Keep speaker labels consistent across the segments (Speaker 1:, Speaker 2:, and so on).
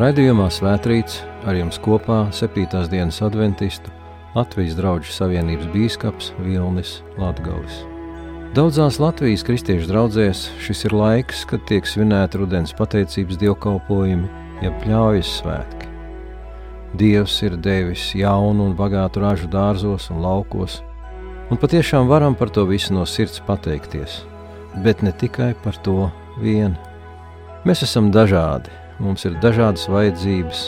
Speaker 1: Raidījumā Svētrīts ar jums kopā 7. dienas adventistu Latvijas draugu savienības bīskaps Vilnis Latgalis. Daudzās Latvijas kristiešu draugzēs šis ir laiks, kad tiek svinēta rudens pateicības dievkalpojumi, jeb pļaujas svētki. Dievs ir devis jaunu un bagātu ražu dārzos un laukos, un patiešām varam par to visu no sirds pateikties, bet ne tikai par to vienu. Mēs esam dažādi, mums ir dažādas vajadzības,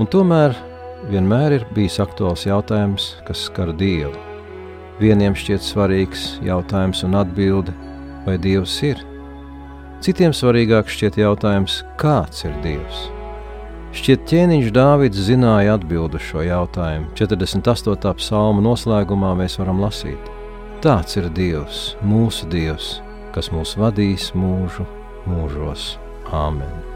Speaker 1: un tomēr vienmēr ir bijis aktuāls jautājums, kas skar Dievu. Vieniem šķiet svarīgs jautājums un atbilde, vai Dievs ir. Citiem svarīgāks šķiet jautājums, kāds ir Dievs. Šķiet, ķēniņš Dāvids zināja atbildi uz šo jautājumu. 48. psalma noslēgumā mēs varam lasīt: Tāds ir Dievs, mūsu Dievs, kas mūs vadīs mūžu mūžos. Āmen!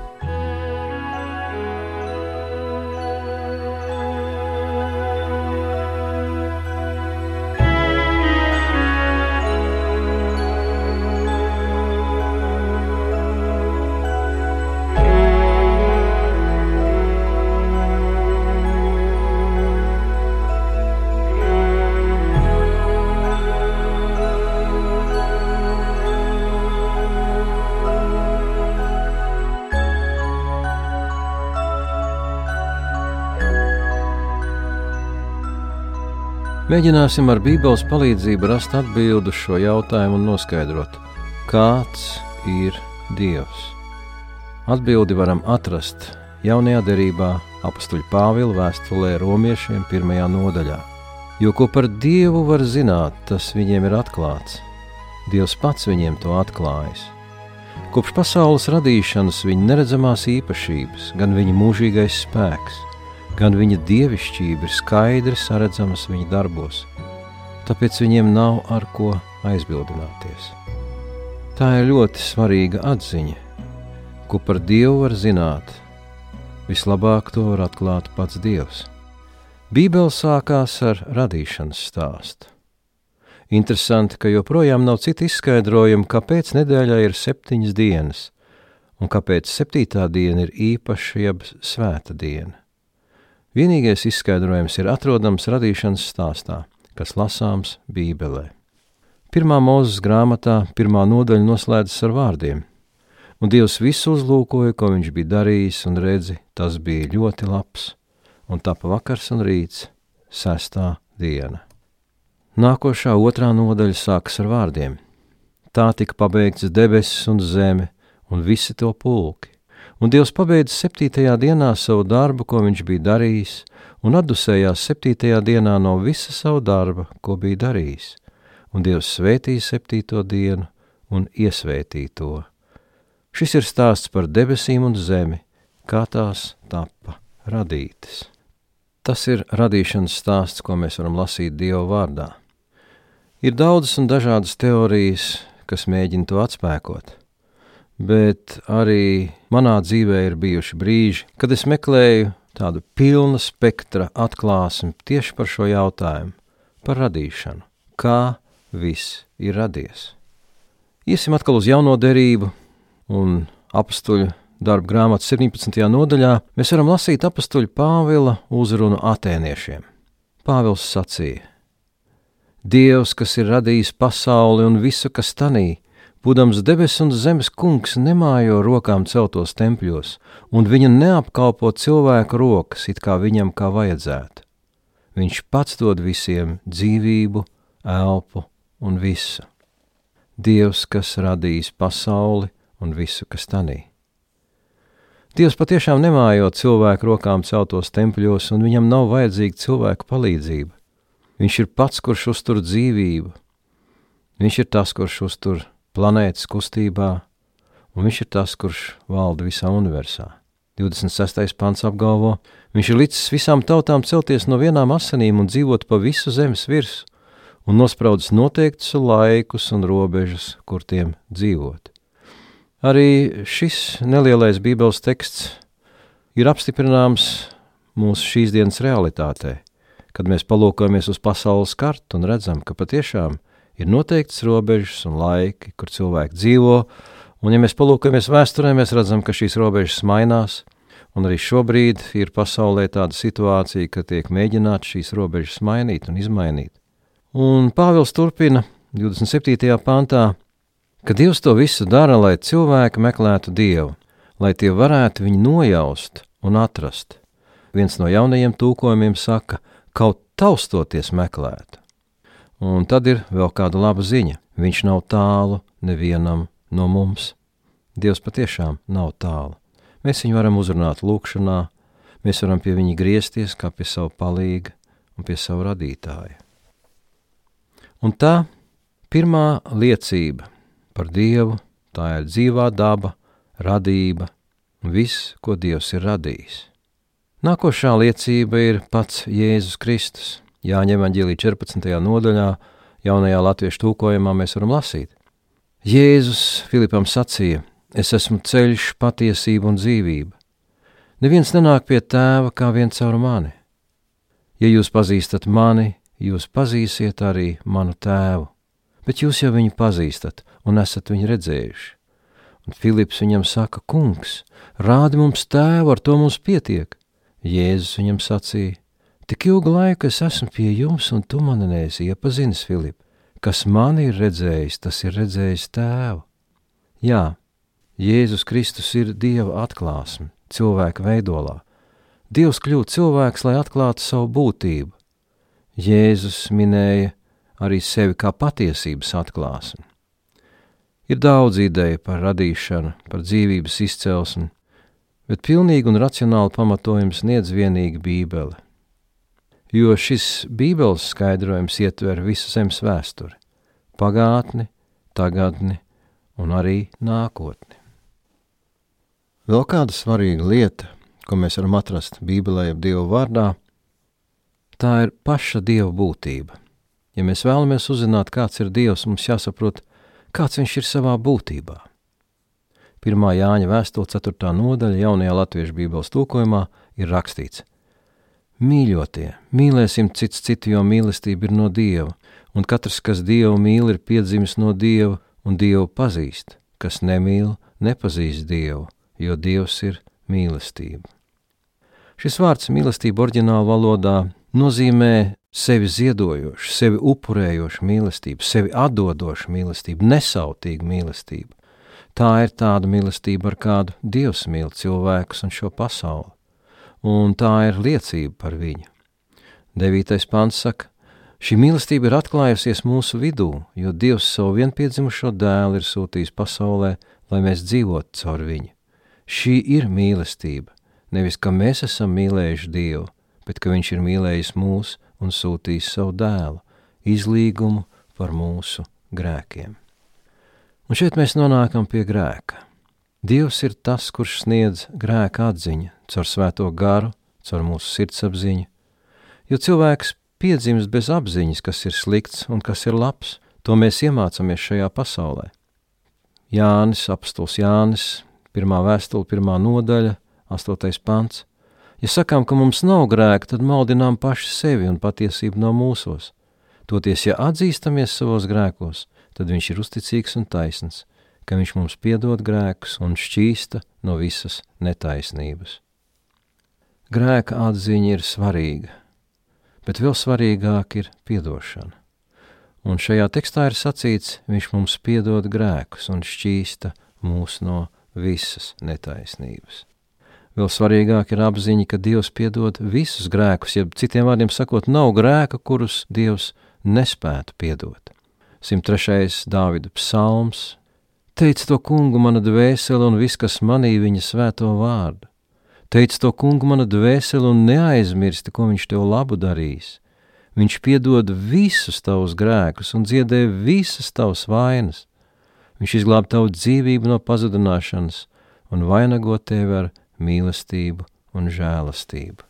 Speaker 1: Mēģināsim ar Bībeles palīdzību rast atbildi uz šo jautājumu un noskaidrot, kāds ir Dievs. Atbildi varam atrast jaunajā derībā apakstuļa Pāvila vēstulē romiešiem pirmajā nodaļā. Jo ko par Dievu var zināt, tas viņiem ir atklāts. Dievs pats viņiem to atklājis. Kopš pasaules radīšanas viņa neredzamās īpašības, gan viņa mūžīgais spēks, gan viņa dievišķība ir skaidri saredzamas viņa darbos, tāpēc viņiem nav ar ko aizbildināties. Tā ir ļoti svarīga atziņa, ko par Dievu var zināt. Vislabāk to var atklāt pats Dievs. Bībele sākās ar radīšanas stāstu. Interesanti, ka joprojām nav citu izskaidrojumu, kāpēc nedēļā ir septiņas dienas, un kāpēc septītā diena ir īpaša jeb svēta diena. Vienīgais izskaidrojums ir atrodams radīšanas stāstā, kas lasāms Bībelē. Pirmā mūzes grāmatā pirmā nodaļa noslēdzas ar vārdiem: Un Dievs visu uzlūkoja, ko viņš bija darījis, un redzi, tas bija ļoti labs, un tapa vakars un rīts, sestā diena. Nākošā otrā nodaļa sākas ar vārdiem: Tā tika pabeigts debesis un zeme, un visi to pulki un Dievs pabeidza septītajā dienā savu darbu, ko viņš bija darījis, un atdusējās septītajā dienā no visa savu darba, ko bija darījis, un Dievs svētīja septīto dienu un iesvētīja to. Šis ir stāsts par debesīm un zemi, kā tās tapa radītas. Tas ir radīšanas stāsts, ko mēs varam lasīt Dieva vārdā. Ir daudzas un dažādas teorijas, kas mēģina to atspēkot bet arī manā dzīvē ir bijuši brīži, kad es meklēju tādu pilnu spektra atklāsmi tieši par šo jautājumu, par radīšanu, kā viss ir radies. Iesim atkal uz jauno derību un apstuļu darba grāmatas 17. nodaļā mēs varam lasīt apstuļu Pāvila uzrunu atēniešiem. Pāvils sacīja: Dievs, kas ir radījis pasauli un visu, kas tanī, Būdams debesu un zemes kungs nemājo rokām celtos tempļos, un viņa neapkalpo cilvēku rokas, it kā viņam kā vajadzētu. Viņš pats dod visiem dzīvību, elpu un visu. Dievs, kas radījis pasauli un visu, kas tanī. Dievs patiešām nemājo cilvēku rokām celtos tempļos, un viņam nav vajadzīga cilvēku palīdzība. Viņš ir pats, kurš uztur dzīvību. Viņš ir tas, kurš uztur planētas kustībā, un viņš ir tas, kurš valda visā universā. 26. pants apgalvo, viņš ir licis visām tautām celties no vienām asinīm un dzīvot pa visu zemes virsmu, un nospraudis noteiktus laikus un robežas, kur tiem dzīvot. Arī šis nelielais Bībeles teksts ir apstiprināms mūsu šīs dienas realitātē, kad mēs palūkojamies uz pasaules kartu un redzam, ka patiešām ir noteikts robežas un laiki, kur cilvēki dzīvo, un ja mēs palūkojamies vēsturē, mēs redzam, ka šīs robežas mainās, Un arī šobrīd ir pasaulē tāda situācija, ka tiek mēģināts šīs robežas mainīt un izmainīt. Un Pāvils turpina 27. pantā, ka Dievs to visu dara, lai cilvēki meklētu Dievu, lai tie varētu viņu nojaust un atrast. Viens no jaunajiem tūkojumiem saka, kaut taustoties meklētu. Un tad ir vēl kāda laba ziņa. Viņš nav tālu nevienam no mums. Dievs patiešām nav tālu. Mēs viņu varam uzrunāt lūkšanā, mēs varam pie viņa griezties kā pie sava palīga un pie sava radītāja. Un tā pirmā liecība par Dievu, tā ir dzīvā daba, radība viss, ko Dievs ir radījis. Nākošā liecība ir pats Jēzus Kristus. Jāņem Evanģēlī 14. nodaļā, jaunajā latviešu tūkojumā mēs varam lasīt. Jēzus Filipam sacīja: Es esmu ceļš, patiesība un dzīvība. Neviens nenāk pie tēva kā viens caur mani. Ja jūs pazīstat mani, jūs pazīsiet arī manu tēvu, bet jūs jau viņu pazīstat un esat viņu redzējuši. Un Filips viņam saka, kungs, rādi mums tēvu, ar to mums pietiek. Jēzus viņam sacīja, tik ilgu laiku es esmu pie jums, un tu mani neesi iepazinis, Filip. Kas mani ir redzējis, tas ir redzējis tēvu. Jā, Jēzus Kristus ir Dieva atklāsme cilvēka veidolā. Dievs kļūt cilvēks, lai atklātu savu būtību. Jēzus minēja arī sevi kā patiesības atklāsmi. Ir daudz ideju par radīšanu, par dzīvības izcelsmi, bet pilnīgi un racionāli pamatojums sniedz vienīgi Bībele. Jo šis Bībeles skaidrojums ietver visu zemes vēsturi, pagātni, tagadni un arī nākotni. Vēl kāda svarīga lieta, ko mēs varam atrast Bībelē, jeb Dieva vārdā, tā ir paša Dieva būtība. Ja mēs vēlamies uzzināt, kāds ir Dievs, mums jāsaprot, kāds viņš ir savā būtībā. 1. Jāņa vēstule 4. nodaļa jaunajā latviešu Bībeles tūkojumā ir rakstīts: Mīļotie, mīlēsim cits citu, jo mīlestība ir no Dieva, un katrs, kas Dievu mīl, ir piedzimis no Dieva un Dievu pazīst, kas nemīl, nepazīst Dievu, jo Dievs ir mīlestība. Šis vārds mīlestība oriģinālā valodā nozīmē sevi ziedojošu, sevi upurējošu mīlestību, sevi atdodošu mīlestību, nesautīgu mīlestību. Tā ir tāda mīlestība, ar kādu Dievs mīl cilvēkus un šo pasauli, un tā ir liecība par viņu. Devītais pants saka, šī mīlestība ir atklājusies mūsu vidū, jo Dievs savu vienpiedzimušo dēlu ir sūtījis pasaulē, lai mēs dzīvotu caur viņu. Šī ir mīlestība. Nevis, ka mēs esam mīlējuši Dievu, bet ka Viņš ir mīlējis mūs un sūtījis savu dēlu, izlīgumu par mūsu grēkiem. Un šeit mēs nonākam pie grēka. Dievs ir tas, kurš sniedz grēka atziņu caur svēto garu, caur mūsu sirdsapziņu, jo cilvēks piedzimst bez apziņas, kas ir slikts un kas ir labs. To mēs iemācāmies šajā pasaulē. Jānis, apstuls Jānis, pirmā vēstule, pirmā nodaļa, astotais pants. Ja sakām, ka mums nav grēka, tad maldinām paši sevi un patiesību nav mūsos. Toties, ja atzīstamies savos grēkos, tad viņš ir uzticīgs un taisns, ka viņš mums piedod grēkus un šķīsta no visas netaisnības. Grēka atziņa ir svarīga, bet vēl svarīgāk ir piedošana. Un šajā tekstā ir sacīts, viņš mums piedod grēkus un šķīsta mūs no visas netaisnības. Vēl svarīgāk ir apziņa, ka Dievs piedod visus grēkus, jeb citiem vārdiem sakot, nav grēka, kurus Dievs nespētu piedot. 103. Dāvida psalms Teic to kungu mana dvēsele un viss, kas manī viņa svēto vārdu. Teic to kungu mana dvēsele un neaizmirsti, ko viņš tev labu darīs. Viņš piedod visus tavus grēkus un dziedē visas tavas vainas. Viņš izglāb tavu dzīvību no pazudināšanas un vainago tevi ar mīlestību un žēlastību.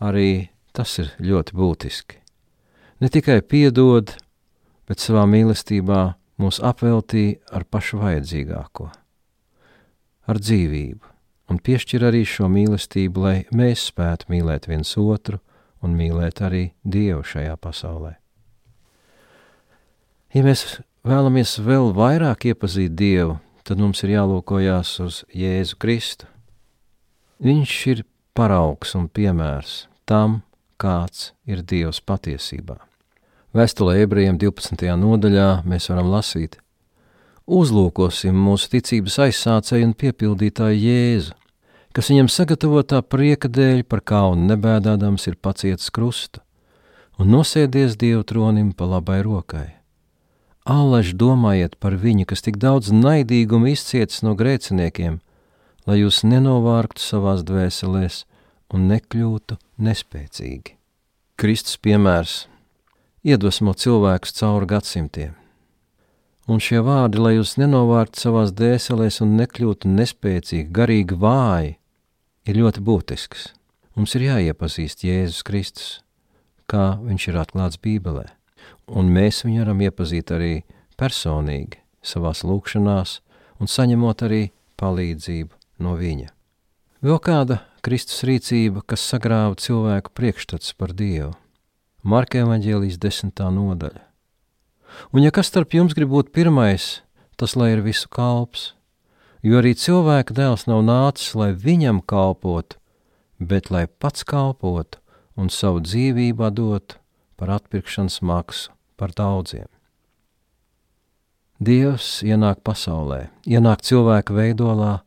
Speaker 1: Arī tas ir ļoti būtiski. Ne tikai piedod, bet savā mīlestībā mūs apveltīja ar pašu vajadzīgāko, ar dzīvību, un piešķir arī šo mīlestību, lai mēs spētu mīlēt viens otru un mīlēt arī Dievu šajā pasaulē. Ja mēs vēlamies vēl vairāk iepazīt Dievu, tad mums ir jālūkojas uz Jēzu Kristu. Viņš ir paraugs un piemērs tam, kāds ir Dievs patiesībā. Vēstulē ebrejiem 12. nodaļā mēs varam lasīt: Uzlūkosim mūsu ticības aizsācēju un piepildītāju Jēzu, kas viņam sagatavotā prieka dēļ par kaunu nebēdādams ir pacietis krustu un nosēdies Dieva tronim pa labai rokai. Allaž domājiet par viņu, kas tik daudz naidīguma izcietis no grēciniekiem, lai jūs nenovārktu savās dvēselēs un nekļūtu nespēcīgi. Kristus piemērs iedvesmo cilvēkus cauri gadsimtiem. Un šie vārdi, lai jūs nenovārktu savās dvēselēs un nekļūtu nespēcīgi, garīgi vāji, ir ļoti būtisks. Mums ir jāiepazīst Jēzus Kristus, kā viņš ir atklāts Bībelē un mēs viņu varam iepazīt arī personīgi, savās lūkšanās, un saņemot arī palīdzību no viņa. Vēl kāda Kristus rīcība, kas sagrāva cilvēku priekšstats par Dievu. Marka evaņģēlijas desmitā nodaļa. Un ja kas starp jums grib būt pirmais, tas lai ir visu kalps, jo arī cilvēka dēls nav nācis, lai viņam kalpotu, bet lai pats kalpotu un savu dzīvību dotu par atpirkšanas maksu par daudziem. Dievs ienāk pasaulē, ienāk cilvēka veidolā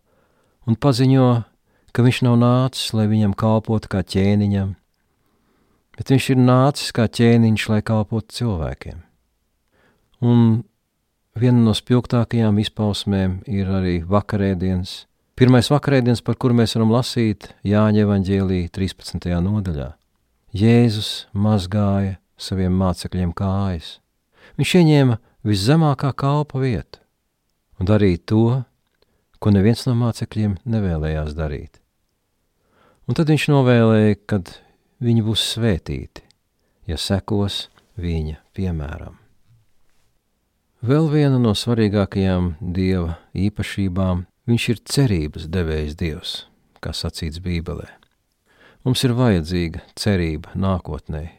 Speaker 1: un paziņo, ka viņš nav nācis, lai viņam kalpotu kā ķēniņam, bet viņš ir nācis kā ķēniņš, lai kalpotu cilvēkiem. Un viena no spilgtākajām izpausmēm ir arī vakarēdienas. Pirmais vakarēdienas, par kuru mēs varam lasīt Jāņa evaņģēlī 13. nodaļā. Jēzus mazgāja saviem mācekļiem kājas. Viņš ieņēma viszemākā kalpa vietu un darīja to, ko neviens no mācekļiem nevēlējās darīt. Un tad viņš novēlēja, kad viņi būs svētīti, ja sekos viņa piemēram. Vēl viena no svarīgākajām dieva īpašībām - viņš ir cerības devējs dievs, kā sacīts Bībelē. Mums ir vajadzīga cerība nākotnē,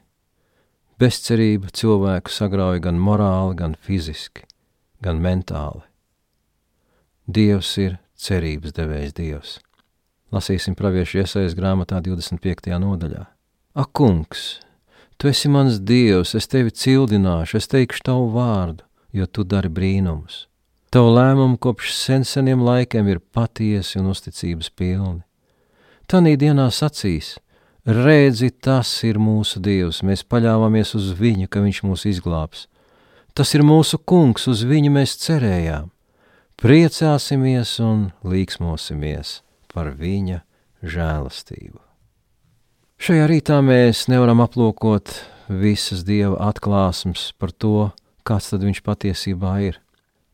Speaker 1: Bezcerība cilvēku sagrauj gan morāli, gan fiziski, gan mentāli. Dievs ir cerības devējs Dievs. Lasīsim praviešu iesaistas grāmatā 25. nodaļā. Ak, kungs, tu esi mans dievs, es tevi cildināšu, es teikšu tavu vārdu, jo tu dari brīnumus. Tavu lēmumu kopš sen seniem laikiem ir patiesi un uzticības pilni. Tanī dienā sacīs, Redzi, tas ir mūsu Dievs, mēs paļāvāmies uz Viņu, ka Viņš mūs izglābs. Tas ir mūsu kungs, uz viņu mēs cerējām. Priecāsimies un līksmosimies par viņa žēlastību. Šajā rītā mēs nevaram aplūkot visas dieva atklāsmes par to, kāds tad viņš patiesībā ir.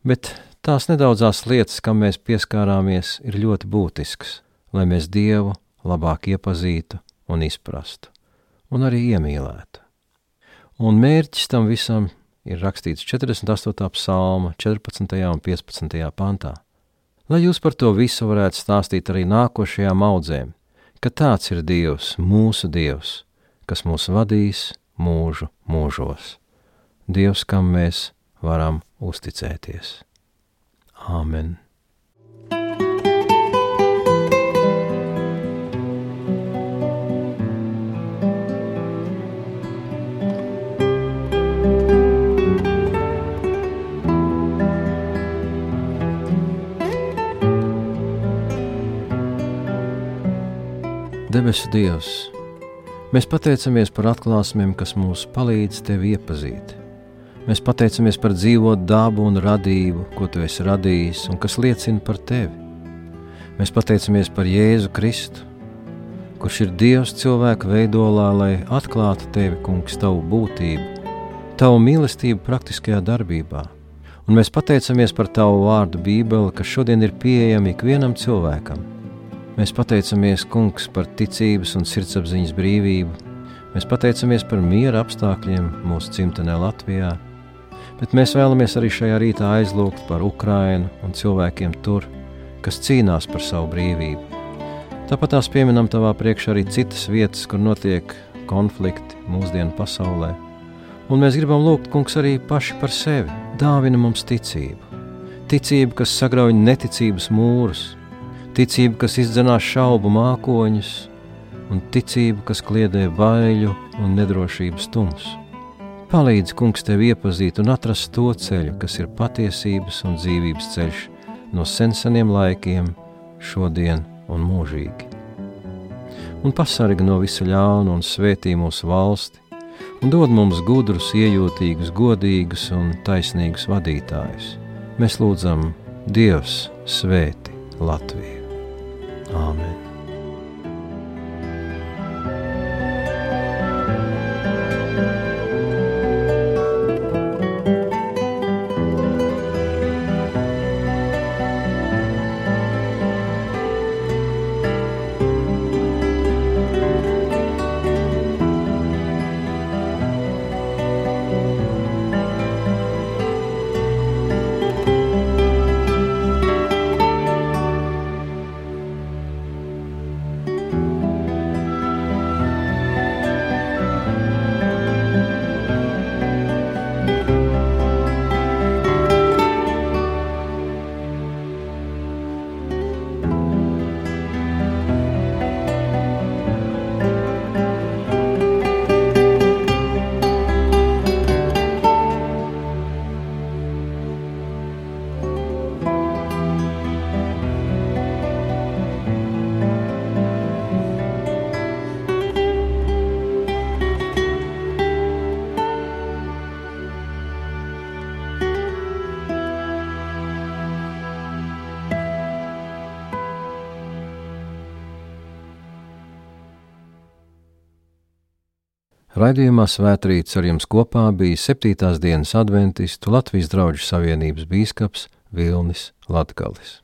Speaker 1: Bet tās nedaudzās lietas, kam mēs pieskārāmies, ir ļoti būtiskas, lai mēs Dievu labāk iepazītu un izprastu, un arī iemīlētu. Un mērķis tam visam ir rakstīts 48. psalma 14. un 15. pantā. Lai jūs par to visu varētu stāstīt arī nākošajām audzēm, ka tāds ir Dievs, mūsu Dievs, kas mūs vadīs mūžu mūžos. Dievs, kam mēs varam uzticēties. Āmen! Debesu Dievs, mēs pateicamies par atklāsmēm, kas mums palīdz tevi iepazīt. Mēs pateicamies par dzīvo dabu un radību, ko tu esi radījis un kas liecina par tevi. Mēs pateicamies par Jēzu Kristu, kurš ir Dievs cilvēka veidolā, lai atklātu tevi, kungs, tavu būtību, tavu mīlestību praktiskajā darbībā. Un mēs pateicamies par tavu vārdu Bībeli, kas šodien ir pieejama ikvienam cilvēkam Mēs pateicamies, Kungs, par ticības un sirdsapziņas brīvību. Mēs pateicamies par miera apstākļiem mūsu dzimtenē Latvijā, bet mēs vēlamies arī šajā rītā aizlūgt par Ukrajinu un cilvēkiem tur, kas cīnās par savu brīvību. Tāpat tās pieminam tavā priekšā arī citas vietas, kur notiek konflikti mūsdienu pasaulē. Un mēs gribam lūgt, Kungs, arī paši par sevi. Dāvina mums ticību, ticību, kas sagrauj neticības mūrus, ticība, kas izdzenās šaubu mākoņus, un ticība, kas kliedē baiļu un nedrošības tumsu. Palīdz, kungs, tev iepazīt un atrast to ceļu, kas ir patiesības un dzīvības ceļš no senseniem laikiem, šodien un mūžīgi. Un pasargi no visa ļauna un svētī mūsu valsti, un dod mums gudrus, iejūtīgus, godīgus un taisnīgus vadītājus. Mēs lūdzam, Dievs, svēti Latviju! Raidījumā Svētrīts ar jums kopā bija 7. dienas adventistu Latvijas draugu savienības bīskaps Vilnis Latgalis.